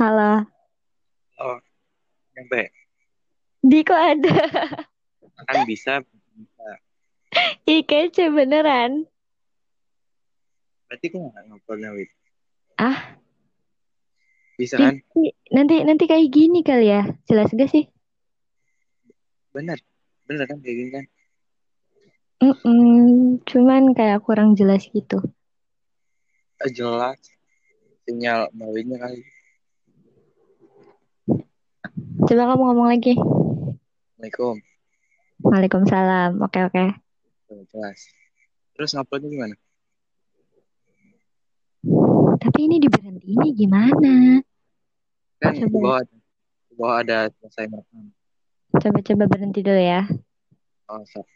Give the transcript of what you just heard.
Halo, Oh, nyampe. Diko ada. Kan bisa, bisa. Ih, kece beneran. Berarti kok nggak ngobrolnya, Wid? Ah, Bisa kan? nanti, nanti, nanti kayak gini kali ya. Jelas gak sih? Bener. Bener kan kayak gini kan? Mm-mm, cuman kayak kurang jelas gitu. Eh, jelas. Sinyal bawahnya kali. Coba kamu ngomong lagi. Assalamualaikum. Waalaikumsalam. Oke, oke. Jelas. Terus nguploadnya gimana? Tapi ini diberhentiinnya gimana? Kan di Coba, bawah, di bawah ada selesai merekam. coba, coba berhenti dulu ya. Oh, so.